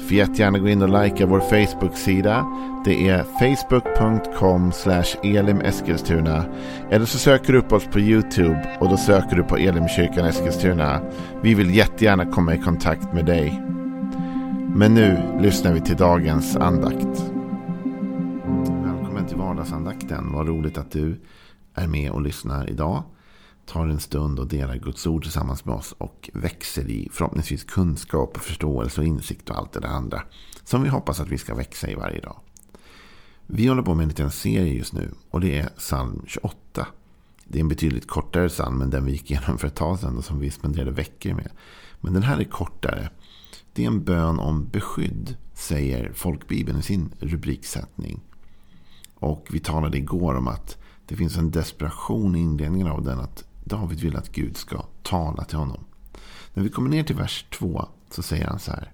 Får jättegärna gå in och likea vår Facebook-sida. Det är facebook.com elimeskilstuna. Eller så söker du upp oss på YouTube och då söker du på Elimkyrkan Eskilstuna. Vi vill jättegärna komma i kontakt med dig. Men nu lyssnar vi till dagens andakt. Välkommen till vardagsandakten. Vad roligt att du är med och lyssnar idag. Tar en stund och delar Guds ord tillsammans med oss och växer i förhoppningsvis kunskap, och förståelse och insikt och allt det där andra. Som vi hoppas att vi ska växa i varje dag. Vi håller på med en liten serie just nu och det är psalm 28. Det är en betydligt kortare psalm än den vi gick igenom för ett tag sedan och som vi spenderade veckor med. Men den här är kortare. Det är en bön om beskydd, säger folkbibeln i sin rubriksättning. Och vi talade igår om att det finns en desperation i inledningen av den. Att David vill att Gud ska tala till honom. När vi kommer ner till vers 2 så säger han så här.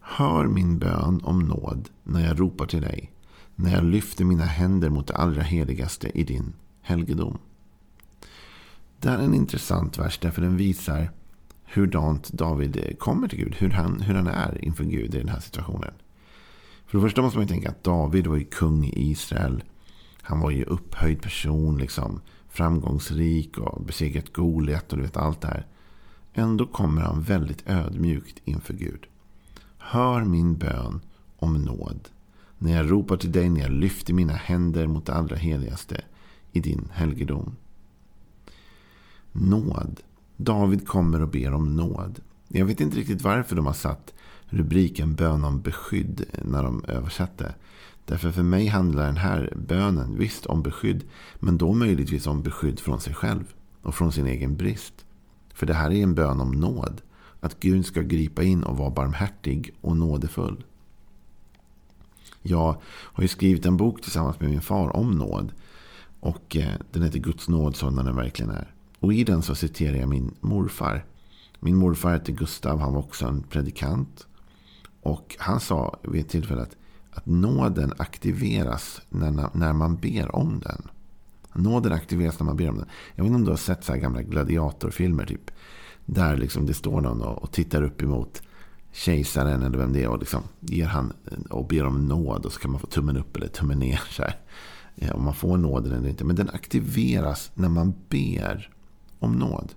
Hör min bön om nåd när jag ropar till dig. När jag lyfter mina händer mot det allra heligaste i din helgedom. Det här är en intressant vers därför den visar hurdant David kommer till Gud. Hur han, hur han är inför Gud i den här situationen. För det första måste man tänka att David var ju kung i Israel. Han var ju upphöjd person, liksom framgångsrik och besegrat Goliat och du vet allt det här. Ändå kommer han väldigt ödmjukt inför Gud. Hör min bön om nåd. När jag ropar till dig, när jag lyfter mina händer mot det allra heligaste i din helgedom. Nåd. David kommer och ber om nåd. Jag vet inte riktigt varför de har satt rubriken bön om beskydd när de översatte. Därför för mig handlar den här bönen visst om beskydd. Men då möjligtvis om beskydd från sig själv. Och från sin egen brist. För det här är en bön om nåd. Att Gud ska gripa in och vara barmhärtig och nådefull. Jag har ju skrivit en bok tillsammans med min far om nåd. Och eh, den heter Guds nåd sådan den verkligen är. Och i den så citerar jag min morfar. Min morfar hette Gustav. Han var också en predikant. Och han sa vid ett tillfälle att att nåden aktiveras när, när man ber om den. Nåden aktiveras när man ber om den. Jag vet inte om du har sett så här gamla gladiatorfilmer. Typ, där liksom det står någon och, och tittar upp emot kejsaren eller vem det är. Och liksom ger han och ber om nåd. Och så kan man få tummen upp eller tummen ner. Så här. Om man får nåden eller inte. Men den aktiveras när man ber om nåd.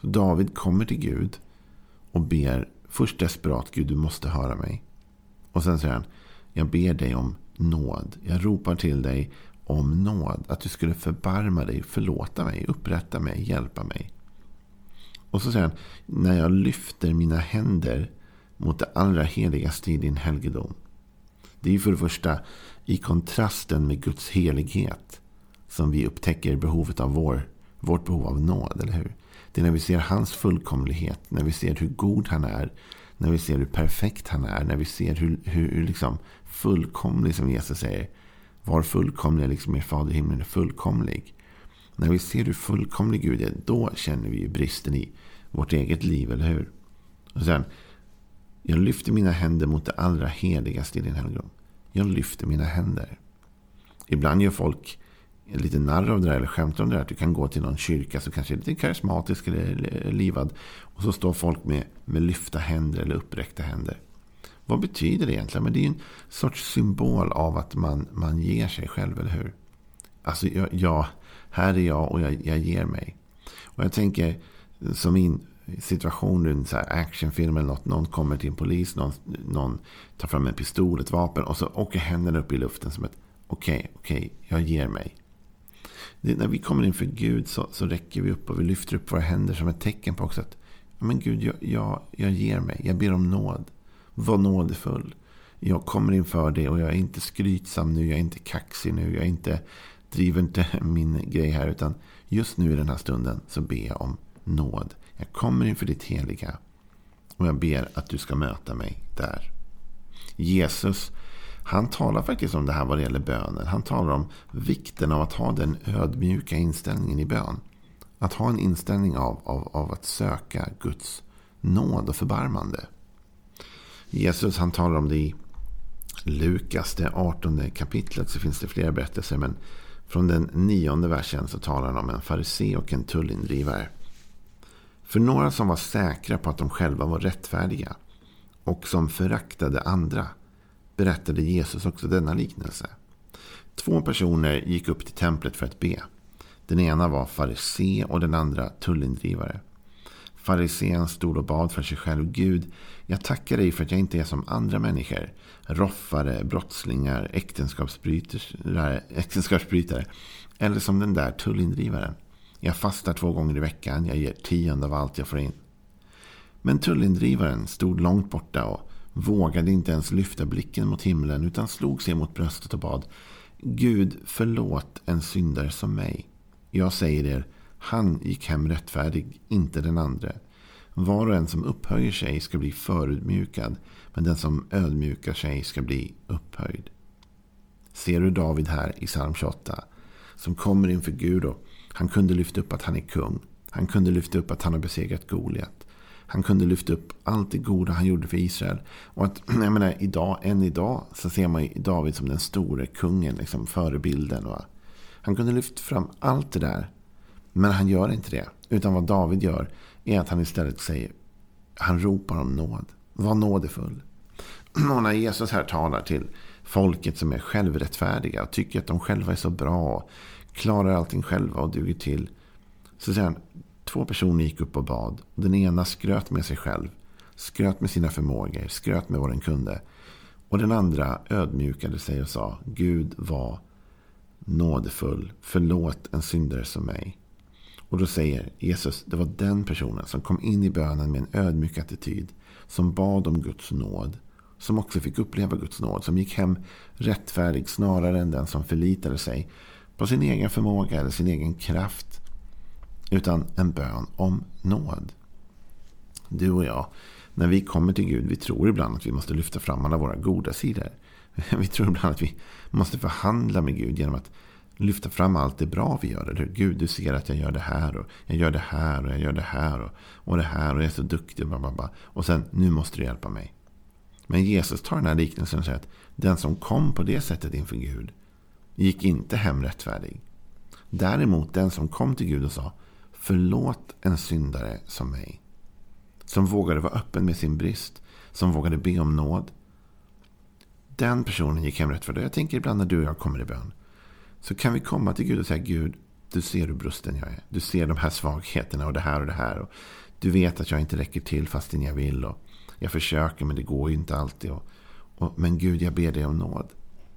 Så David kommer till Gud och ber först desperat. Gud du måste höra mig. Och sen säger han. Jag ber dig om nåd. Jag ropar till dig om nåd. Att du skulle förbarma dig, förlåta mig, upprätta mig, hjälpa mig. Och så säger han, när jag lyfter mina händer mot det allra heligaste i din helgedom. Det är ju för det första i kontrasten med Guds helighet som vi upptäcker behovet av vår, vårt behov av nåd, eller hur? Det är när vi ser hans fullkomlighet, när vi ser hur god han är, när vi ser hur perfekt han är, när vi ser hur, hur, hur liksom fullkomlig som Jesus säger. Var fullkomlig liksom er fader i himlen är fullkomlig. När vi ser hur fullkomlig Gud är, då känner vi ju bristen i vårt eget liv, eller hur? Och sen, jag lyfter mina händer mot det allra heligaste i din helgedom. Jag lyfter mina händer. Ibland gör folk lite narr av det där, eller skämtar om det där. Att du kan gå till någon kyrka som kanske är lite karismatisk eller livad. Och så står folk med, med lyfta händer eller uppräckta händer. Vad betyder det egentligen? Men det är en sorts symbol av att man, man ger sig själv, eller hur? Alltså, jag, jag här är jag och jag, jag ger mig. Och jag tänker, som min situation, en så actionfilm eller något. Någon kommer till en polis, någon, någon tar fram en pistol, ett vapen. Och så åker händerna upp i luften som ett okej, okay, okej, okay, jag ger mig. Det, när vi kommer inför Gud så, så räcker vi upp och vi lyfter upp våra händer som ett tecken på också att men Gud, jag, jag, jag ger mig. Jag ber om nåd. Var nådefull. Jag kommer inför dig och jag är inte skrytsam nu. Jag är inte kaxig nu. Jag är inte, driver inte min grej här. Utan just nu i den här stunden så ber jag om nåd. Jag kommer inför ditt heliga. Och jag ber att du ska möta mig där. Jesus, han talar faktiskt om det här vad det gäller bönen. Han talar om vikten av att ha den ödmjuka inställningen i bön. Att ha en inställning av, av, av att söka Guds nåd och förbarmande. Jesus han talar om det i Lukas, det 18 kapitlet, så finns det flera berättelser. Men från den nionde versen så talar han om en farisé och en tullindrivare. För några som var säkra på att de själva var rättfärdiga och som föraktade andra berättade Jesus också denna liknelse. Två personer gick upp till templet för att be. Den ena var farisé och den andra tullindrivare. Farisén stod och bad för sig själv. Gud, jag tackar dig för att jag inte är som andra människor. Roffare, brottslingar, äktenskapsbrytare, äktenskapsbrytare. Eller som den där tullindrivaren. Jag fastar två gånger i veckan. Jag ger tionde av allt jag får in. Men tullindrivaren stod långt borta och vågade inte ens lyfta blicken mot himlen utan slog sig mot bröstet och bad. Gud, förlåt en syndare som mig. Jag säger er, han gick hem rättfärdig, inte den andre. Var och en som upphöjer sig ska bli förödmjukad, men den som ödmjukar sig ska bli upphöjd. Ser du David här i psalm 28, som kommer inför Gud och han kunde lyfta upp att han är kung. Han kunde lyfta upp att han har besegrat Goliat. Han kunde lyfta upp allt det goda han gjorde för Israel. Och att, jag menar, idag, än idag så ser man David som den store kungen, liksom förebilden. Va? Han kunde lyfta fram allt det där. Men han gör inte det. Utan vad David gör är att han istället säger, han ropar om nåd. Var nådefull. Och när Jesus här talar till folket som är självrättfärdiga och tycker att de själva är så bra, klarar allting själva och duger till. Så säger han, två personer gick upp och bad. Den ena skröt med sig själv, skröt med sina förmågor, skröt med vad den kunde. Och den andra ödmjukade sig och sa, Gud var nådefull, förlåt en syndare som mig. Och då säger Jesus, det var den personen som kom in i bönen med en ödmjuk attityd. Som bad om Guds nåd. Som också fick uppleva Guds nåd. Som gick hem rättfärdig snarare än den som förlitade sig på sin egen förmåga eller sin egen kraft. Utan en bön om nåd. Du och jag, när vi kommer till Gud, vi tror ibland att vi måste lyfta fram alla våra goda sidor. Vi tror ibland att vi måste förhandla med Gud genom att lyfta fram allt det bra vi gör. Eller, Gud, du ser att jag gör det här och jag gör det här och jag gör det här och, och det här och jag är så duktig. Och, bla bla bla. och sen, nu måste du hjälpa mig. Men Jesus tar den här liknelsen och säger att den som kom på det sättet inför Gud gick inte hem rättfärdig. Däremot den som kom till Gud och sa förlåt en syndare som mig. Som vågade vara öppen med sin brist. Som vågade be om nåd. Den personen gick hem rättfärdig. Jag tänker ibland när du och jag kommer i bön. Så kan vi komma till Gud och säga Gud, du ser hur brusten jag är. Du ser de här svagheterna och det här och det här. Och du vet att jag inte räcker till fastän jag vill. Och jag försöker men det går ju inte alltid. Och, och, men Gud, jag ber dig om nåd.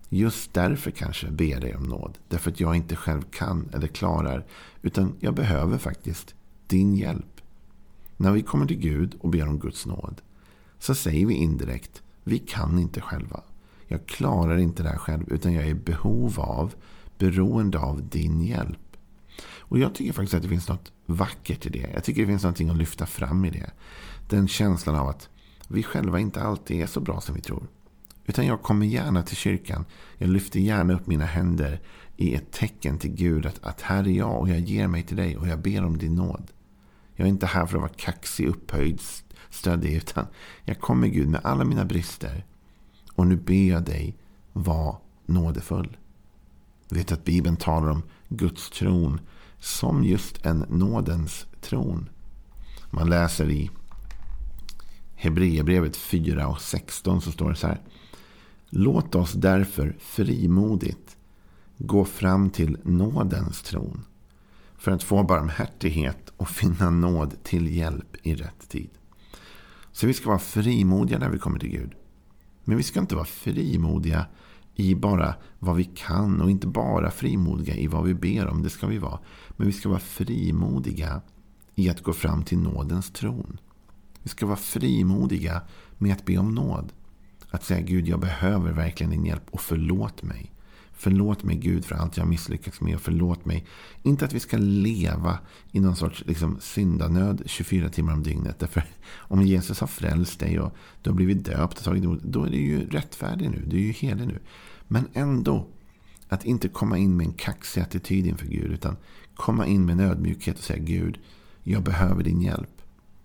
Just därför kanske jag ber dig om nåd. Därför att jag inte själv kan eller klarar. Utan jag behöver faktiskt din hjälp. När vi kommer till Gud och ber om Guds nåd. Så säger vi indirekt. Vi kan inte själva. Jag klarar inte det här själv. Utan jag är i behov av beroende av din hjälp. Och jag tycker faktiskt att det finns något vackert i det. Jag tycker det finns någonting att lyfta fram i det. Den känslan av att vi själva inte alltid är så bra som vi tror. Utan jag kommer gärna till kyrkan. Jag lyfter gärna upp mina händer i ett tecken till Gud att, att här är jag och jag ger mig till dig och jag ber om din nåd. Jag är inte här för att vara kaxig, upphöjd, stöddig. Utan jag kommer Gud med alla mina brister. Och nu ber jag dig, var nådefull. Vi vet att Bibeln talar om Guds tron som just en nådens tron. Man läser i Hebreerbrevet 4 och 16 så står det så här. Låt oss därför frimodigt gå fram till nådens tron för att få barmhärtighet och finna nåd till hjälp i rätt tid. Så vi ska vara frimodiga när vi kommer till Gud. Men vi ska inte vara frimodiga i bara vad vi kan och inte bara frimodiga i vad vi ber om. Det ska vi vara. Men vi ska vara frimodiga i att gå fram till nådens tron. Vi ska vara frimodiga med att be om nåd. Att säga Gud, jag behöver verkligen din hjälp och förlåt mig. Förlåt mig Gud för allt jag misslyckats med och förlåt mig. Inte att vi ska leva i någon sorts liksom, syndanöd 24 timmar om dygnet. Därför om Jesus har frälst dig och du har blivit döpt och tagit emot, då är du ju rättfärdig nu. Du är ju helig nu. Men ändå Att inte komma in med en kaxig attityd inför Gud. Utan komma in med en ödmjukhet och säga Gud, jag behöver din hjälp.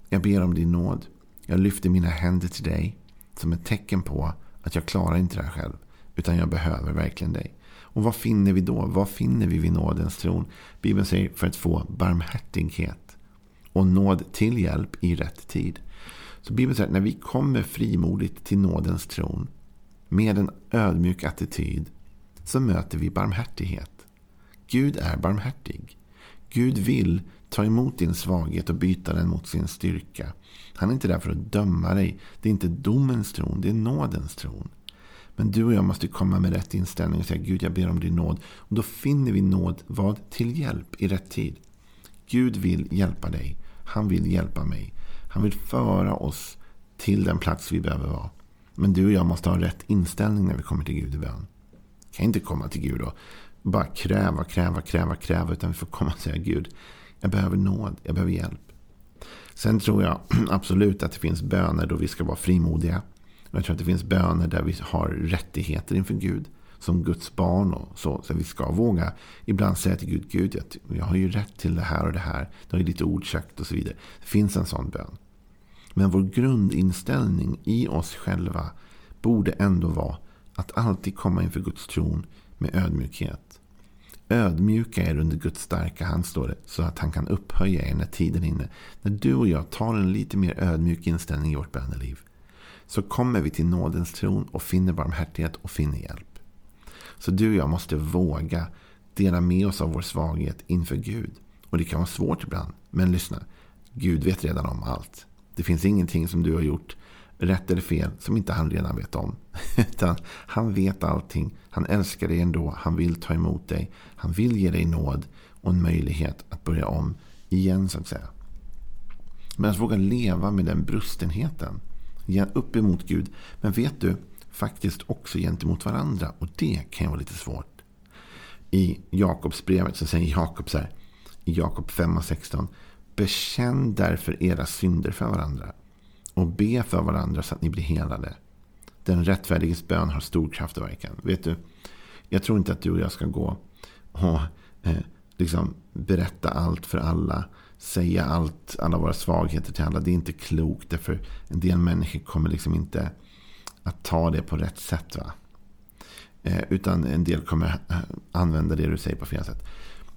Jag ber om din nåd. Jag lyfter mina händer till dig som ett tecken på att jag klarar inte det här själv. Utan jag behöver verkligen dig. Och vad finner vi då? Vad finner vi vid nådens tron? Bibeln säger för att få barmhärtighet och nåd till hjälp i rätt tid. Så Bibeln säger att när vi kommer frimodigt till nådens tron med en ödmjuk attityd så möter vi barmhärtighet. Gud är barmhärtig. Gud vill ta emot din svaghet och byta den mot sin styrka. Han är inte där för att döma dig. Det är inte domens tron, det är nådens tron. Men du och jag måste komma med rätt inställning och säga Gud jag ber om din nåd. Och då finner vi nåd vad? Till hjälp i rätt tid. Gud vill hjälpa dig. Han vill hjälpa mig. Han vill föra oss till den plats vi behöver vara. Men du och jag måste ha rätt inställning när vi kommer till Gud i bön. Vi kan inte komma till Gud och bara kräva, kräva, kräva, kräva. Utan vi får komma och säga Gud, jag behöver nåd, jag behöver hjälp. Sen tror jag absolut att det finns böner då vi ska vara frimodiga. Jag tror att det finns böner där vi har rättigheter inför Gud. Som Guds barn och så. Så vi ska våga ibland säga till Gud, Gud jag har ju rätt till det här och det här. Det har ju lite ord och så vidare. Det finns en sån bön. Men vår grundinställning i oss själva borde ändå vara att alltid komma inför Guds tron med ödmjukhet. Ödmjuka er under Guds starka hand, står det, så att han kan upphöja er när tiden är inne. När du och jag tar en lite mer ödmjuk inställning i vårt böneliv så kommer vi till nådens tron och finner barmhärtighet och finner hjälp. Så du och jag måste våga dela med oss av vår svaghet inför Gud. Och det kan vara svårt ibland, men lyssna. Gud vet redan om allt. Det finns ingenting som du har gjort, rätt eller fel, som inte han redan vet om. Utan han vet allting. Han älskar dig ändå. Han vill ta emot dig. Han vill ge dig nåd och en möjlighet att börja om igen, så att säga. Men att våga leva med den brustenheten upp emot Gud. Men vet du, faktiskt också gentemot varandra. Och det kan vara lite svårt. I Jakobsbrevet så säger Jakob så här. I Jakob 5 och 16. Bekänn därför era synder för varandra. Och be för varandra så att ni blir helade. Den rättfärdiges bön har stor kraft och verkan. Vet du, jag tror inte att du och jag ska gå och eh, liksom berätta allt för alla säga allt, alla våra svagheter till alla. Det är inte klokt. Därför en del människor kommer liksom inte att ta det på rätt sätt. Va? Eh, utan en del kommer eh, använda det du säger på fel sätt.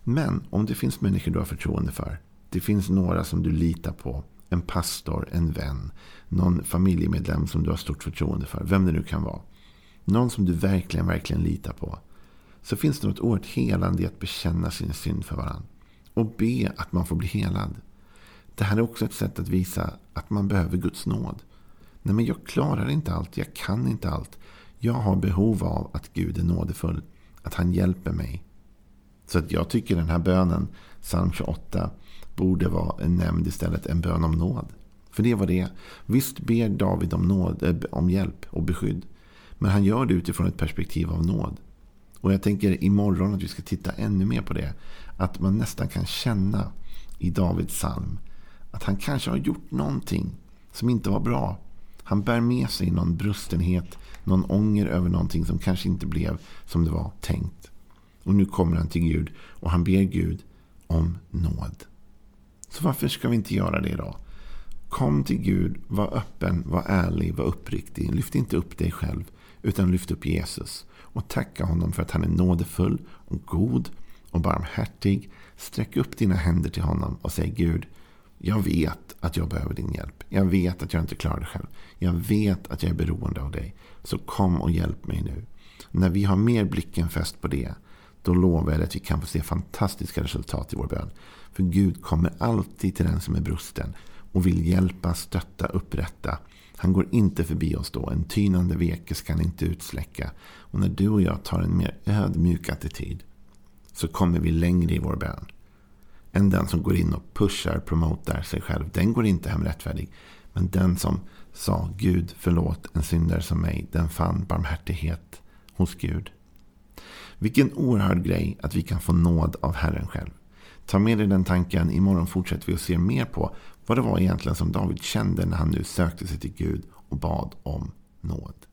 Men om det finns människor du har förtroende för. Det finns några som du litar på. En pastor, en vän, någon familjemedlem som du har stort förtroende för. Vem det nu kan vara. Någon som du verkligen, verkligen litar på. Så finns det något oerhört helande i att bekänna sin synd för varandra och be att man får bli helad. Det här är också ett sätt att visa att man behöver Guds nåd. Nej, men jag klarar inte allt. Jag kan inte allt. Jag har behov av att Gud är nådefull. Att han hjälper mig. Så att jag tycker den här bönen, psalm 28, borde vara en nämnd istället en bön om nåd. För det var det Visst ber David om, nåd, äh, om hjälp och beskydd. Men han gör det utifrån ett perspektiv av nåd. Och jag tänker imorgon att vi ska titta ännu mer på det. Att man nästan kan känna i Davids psalm att han kanske har gjort någonting som inte var bra. Han bär med sig någon brustenhet, någon ånger över någonting som kanske inte blev som det var tänkt. Och nu kommer han till Gud och han ber Gud om nåd. Så varför ska vi inte göra det idag? Kom till Gud, var öppen, var ärlig, var uppriktig. Lyft inte upp dig själv, utan lyft upp Jesus. Och tacka honom för att han är nådefull och god och barmhärtig. Sträck upp dina händer till honom och säg Gud, jag vet att jag behöver din hjälp. Jag vet att jag inte klarar det själv. Jag vet att jag är beroende av dig. Så kom och hjälp mig nu. När vi har mer blicken fäst på det, då lovar jag att vi kan få se fantastiska resultat i vår bön. För Gud kommer alltid till den som är brusten och vill hjälpa, stötta, upprätta. Han går inte förbi oss då. En tynande veke ska han inte utsläcka. Och när du och jag tar en mer ödmjuk attityd så kommer vi längre i vår bön. Än den som går in och pushar, promotar sig själv. Den går inte hem rättfärdig. Men den som sa Gud förlåt en syndare som mig. Den fann barmhärtighet hos Gud. Vilken oerhörd grej att vi kan få nåd av Herren själv. Ta med dig den tanken. Imorgon fortsätter vi att se mer på vad det var egentligen som David kände när han nu sökte sig till Gud och bad om nåd.